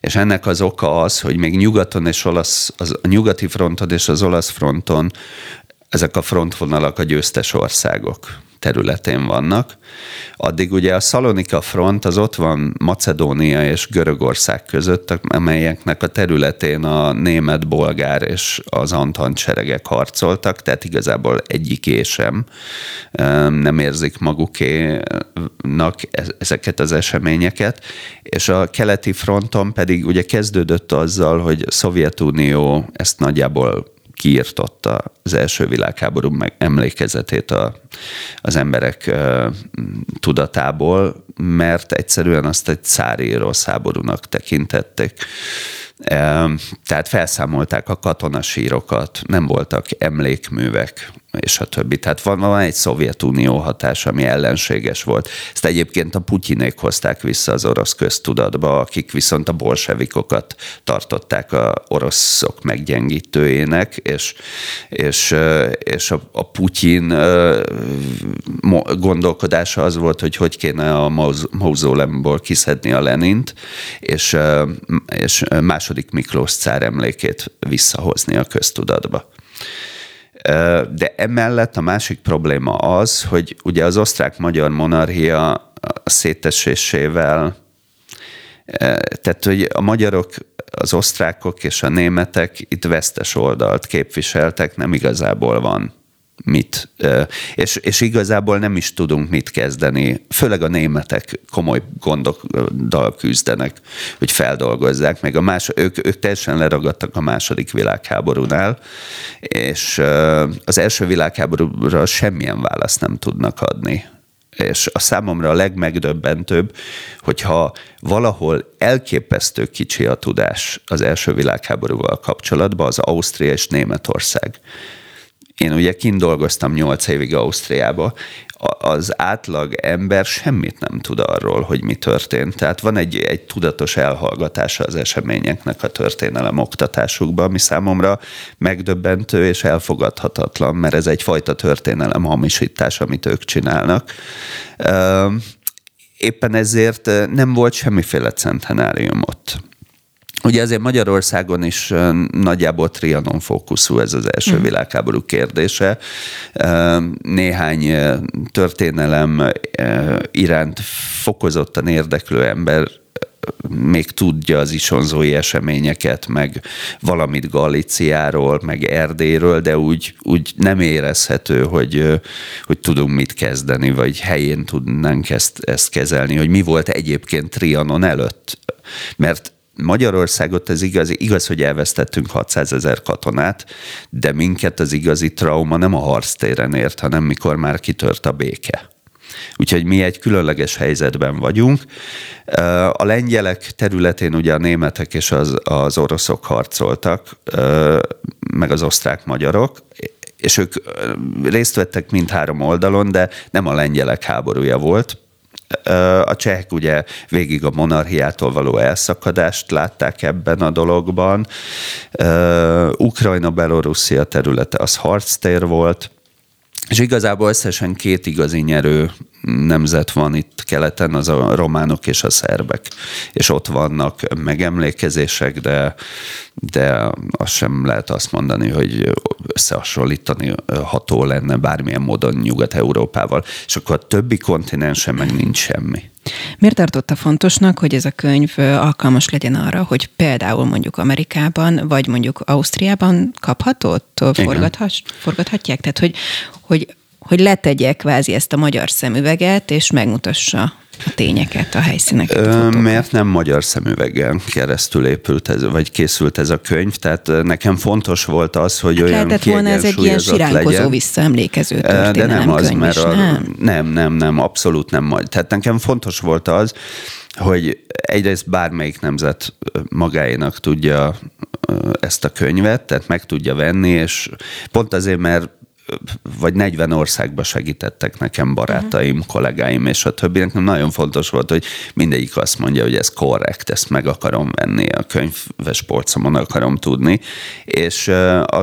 Speaker 3: És ennek az oka az, hogy még nyugaton és olasz, az, a nyugati fronton és az olasz fronton ezek a frontvonalak a győztes országok területén vannak. Addig ugye a Szalonika front az ott van Macedónia és Görögország között, amelyeknek a területén a német, bolgár és az antant seregek harcoltak, tehát igazából egyiké sem nem érzik magukénak ezeket az eseményeket. És a keleti fronton pedig ugye kezdődött azzal, hogy a Szovjetunió ezt nagyjából kiirtotta az első világháború meg emlékezetét a, az emberek tudatából, mert egyszerűen azt egy szári rossz háborúnak tekintették. Tehát felszámolták a katonasírokat, nem voltak emlékművek, és a többi. Tehát van, van egy Szovjetunió hatás, ami ellenséges volt. Ezt egyébként a Putyinék hozták vissza az orosz köztudatba, akik viszont a bolsevikokat tartották a oroszok meggyengítőjének, és, és, és a, a Putyin gondolkodása az volt, hogy hogy kéne a mauzólemból kiszedni a Lenint, és, és második Miklós cár emlékét visszahozni a köztudatba. De emellett a másik probléma az, hogy ugye az osztrák-magyar monarchia szétesésével, tehát hogy a magyarok, az osztrákok és a németek itt vesztes oldalt képviseltek, nem igazából van mit, és, és igazából nem is tudunk mit kezdeni. Főleg a németek komoly gondokkal küzdenek, hogy feldolgozzák, meg a más, ők, ők teljesen leragadtak a második világháborúnál, és az első világháborúra semmilyen választ nem tudnak adni. És a számomra a legmegdöbbentőbb, hogyha valahol elképesztő kicsi a tudás az első világháborúval kapcsolatban, az Ausztria és Németország én ugye kint dolgoztam nyolc évig Ausztriába, az átlag ember semmit nem tud arról, hogy mi történt. Tehát van egy, egy tudatos elhallgatása az eseményeknek a történelem oktatásukban, ami számomra megdöbbentő és elfogadhatatlan, mert ez egyfajta történelem hamisítás, amit ők csinálnak. Éppen ezért nem volt semmiféle centenárium ott. Ugye azért Magyarországon is nagyjából trianon fókuszú ez az első mm. világháború kérdése. Néhány történelem iránt fokozottan érdeklő ember még tudja az isonzói eseményeket, meg valamit Galiciáról, meg Erdélyről, de úgy, úgy nem érezhető, hogy, hogy tudunk mit kezdeni, vagy helyén tudnánk ezt, ezt kezelni, hogy mi volt egyébként Trianon előtt. Mert Magyarországot ez igaz, igaz, hogy elvesztettünk 600 ezer katonát, de minket az igazi trauma nem a harctéren ért, hanem mikor már kitört a béke. Úgyhogy mi egy különleges helyzetben vagyunk. A lengyelek területén ugye a németek és az, az oroszok harcoltak, meg az osztrák-magyarok, és ők részt vettek mindhárom oldalon, de nem a lengyelek háborúja volt, a csehek ugye végig a monarchiától való elszakadást látták ebben a dologban. Ukrajna, Belorusszia területe az harctér volt, és igazából összesen két igazi nyerő nemzet van itt keleten, az a románok és a szerbek. És ott vannak megemlékezések, de, de azt sem lehet azt mondani, hogy összehasonlítani ható lenne bármilyen módon Nyugat-Európával. És akkor a többi kontinensen meg nincs semmi.
Speaker 2: Miért tartotta fontosnak, hogy ez a könyv alkalmas legyen arra, hogy például mondjuk Amerikában, vagy mondjuk Ausztriában kapható, forgathatják? Tehát, hogy, hogy hogy letegye kvázi ezt a magyar szemüveget, és megmutassa a tényeket, a helyszíneket?
Speaker 3: Ö, mert nem magyar szemüveggel keresztül épült ez, vagy készült ez a könyv, tehát nekem fontos volt az, hogy hát olyan
Speaker 2: Lehetett volna ez egy ilyen siránkozó legyen. visszaemlékező
Speaker 3: De nem az, mert
Speaker 2: is,
Speaker 3: a,
Speaker 2: nem?
Speaker 3: nem, nem, nem, abszolút nem. Tehát nekem fontos volt az, hogy egyrészt bármelyik nemzet magáénak tudja ezt a könyvet, tehát meg tudja venni, és pont azért, mert vagy 40 országba segítettek nekem barátaim, uh-huh. kollégáim és a többi. Nekem nagyon fontos volt, hogy mindegyik azt mondja, hogy ez korrekt, ezt meg akarom venni, a könyves polcomon akarom tudni, és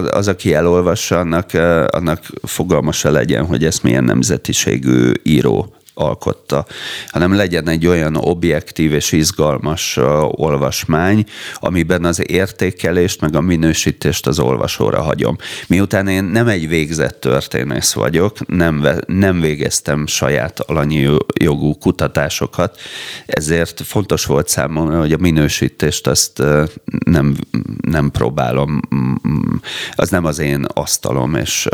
Speaker 3: az, aki elolvassa, annak, annak fogalma se legyen, hogy ez milyen nemzetiségű író alkotta, hanem legyen egy olyan objektív és izgalmas olvasmány, amiben az értékelést meg a minősítést az olvasóra hagyom. Miután én nem egy végzett történész vagyok, nem, nem végeztem saját alanyi jogú kutatásokat, ezért fontos volt számomra, hogy a minősítést azt nem, nem próbálom, az nem az én asztalom, és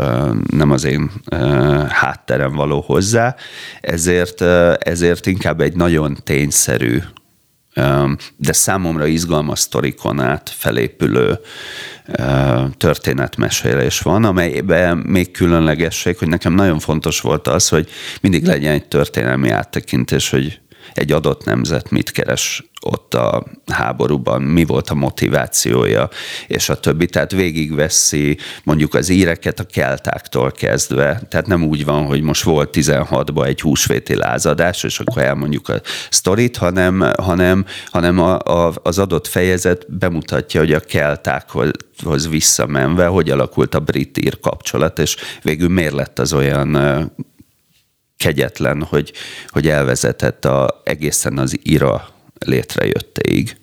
Speaker 3: nem az én hátterem való hozzá, ezért ezért, ezért inkább egy nagyon tényszerű, de számomra izgalmas sztorikon át felépülő történetmesélés van, amelyben még különlegesség, hogy nekem nagyon fontos volt az, hogy mindig legyen egy történelmi áttekintés, hogy egy adott nemzet mit keres ott a háborúban, mi volt a motivációja, és a többi. Tehát végigveszi mondjuk az íreket a keltáktól kezdve. Tehát nem úgy van, hogy most volt 16-ban egy húsvéti lázadás, és akkor elmondjuk a sztorit, hanem, hanem, hanem a, a, az adott fejezet bemutatja, hogy a keltákhoz visszamenve, hogy alakult a brit-ír kapcsolat, és végül miért lett az olyan kegyetlen, hogy, hogy elvezetett a, egészen az ira létrejöttéig.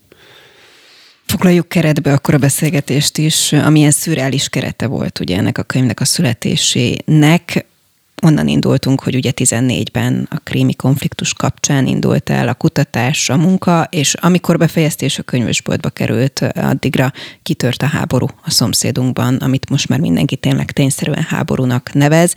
Speaker 2: Foglaljuk keretbe akkor a beszélgetést is, amilyen szürreális kerete volt ugye ennek a könyvnek a születésének. Onnan indultunk, hogy ugye 14-ben a krími konfliktus kapcsán indult el a kutatás, a munka, és amikor befejeztés a könyvesboltba került, addigra kitört a háború a szomszédunkban, amit most már mindenki tényleg tényszerűen háborúnak nevez.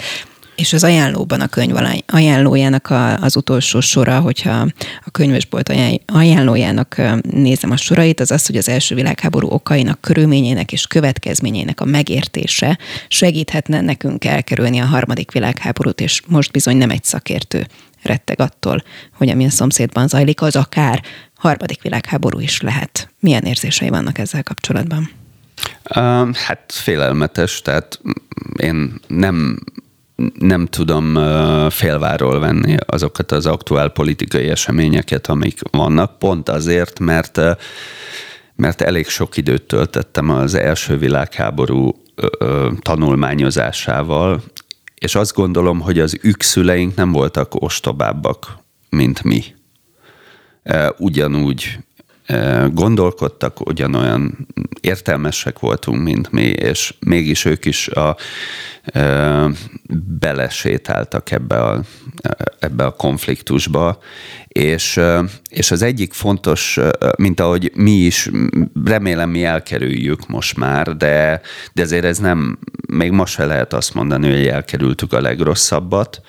Speaker 2: És az ajánlóban a könyv ajánlójának a, az utolsó sora, hogyha a könyvesbolt ajánlójának nézem a sorait, az az, hogy az első világháború okainak, körülményének és következményének a megértése segíthetne nekünk elkerülni a harmadik világháborút, és most bizony nem egy szakértő retteg attól, hogy ami a szomszédban zajlik, az akár harmadik világháború is lehet. Milyen érzései vannak ezzel kapcsolatban?
Speaker 3: Hát félelmetes, tehát én nem nem tudom félváról venni azokat az aktuál politikai eseményeket, amik vannak, pont azért, mert mert elég sok időt töltöttem az első világháború tanulmányozásával, és azt gondolom, hogy az ükszüleink nem voltak ostobábbak, mint mi. Ugyanúgy gondolkodtak, ugyanolyan értelmesek voltunk, mint mi, és mégis ők is a, belesétáltak ebbe a, ebbe a konfliktusba, és, és az egyik fontos, mint ahogy mi is, remélem mi elkerüljük most már, de, de ezért ez nem, még most se lehet azt mondani, hogy elkerültük a legrosszabbat,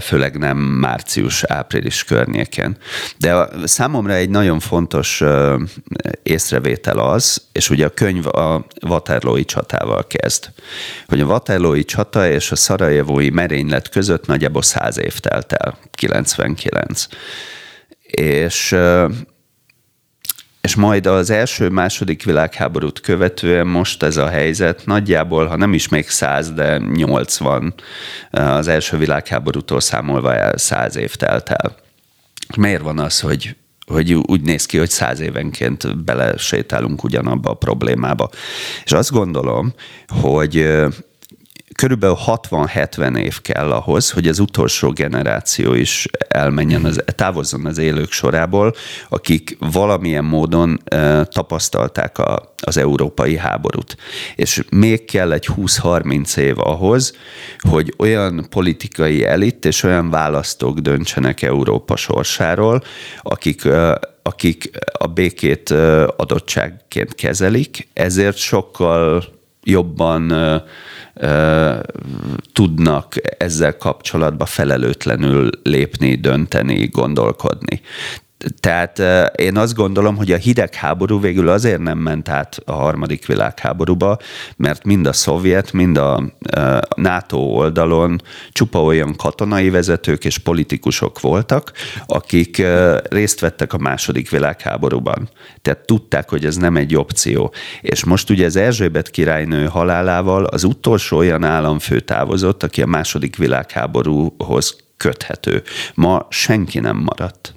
Speaker 3: főleg nem március-április környéken. De számomra egy nagyon fontos észrevétel az, és ugye a könyv a Waterloo-i csatával kezd, hogy a Waterloo-i csata és a szarajevói merénylet között nagyjából száz év telt el, 99. És és majd az első-második világháborút követően most ez a helyzet nagyjából, ha nem is még száz, de 80 az első világháborútól számolva el száz év telt el. Miért van az, hogy hogy úgy néz ki, hogy száz évenként belesétálunk ugyanabba a problémába. És azt gondolom, hogy körülbelül 60-70 év kell ahhoz, hogy az utolsó generáció is elmenjen, az, távozzon az élők sorából, akik valamilyen módon tapasztalták a, az európai háborút. És még kell egy 20-30 év ahhoz, hogy olyan politikai elit és olyan választók döntsenek Európa sorsáról, akik akik a békét adottságként kezelik, ezért sokkal jobban tudnak ezzel kapcsolatban felelőtlenül lépni, dönteni, gondolkodni. Tehát én azt gondolom, hogy a hidegháború végül azért nem ment át a harmadik világháborúba, mert mind a szovjet, mind a NATO oldalon csupa olyan katonai vezetők és politikusok voltak, akik részt vettek a második világháborúban. Tehát tudták, hogy ez nem egy opció. És most ugye az Erzsébet királynő halálával az utolsó olyan államfő távozott, aki a második világháborúhoz köthető. Ma senki nem maradt.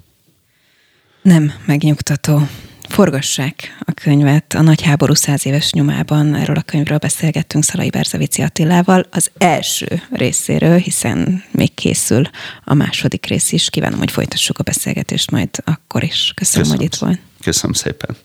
Speaker 2: Nem megnyugtató. Forgassák a könyvet. A nagy háború száz éves nyomában erről a könyvről beszélgettünk Szalai Berzevici Attilával az első részéről, hiszen még készül a második rész is. Kívánom, hogy folytassuk a beszélgetést majd akkor is. Köszönöm, Köszönöm. hogy itt volt.
Speaker 3: Köszönöm szépen.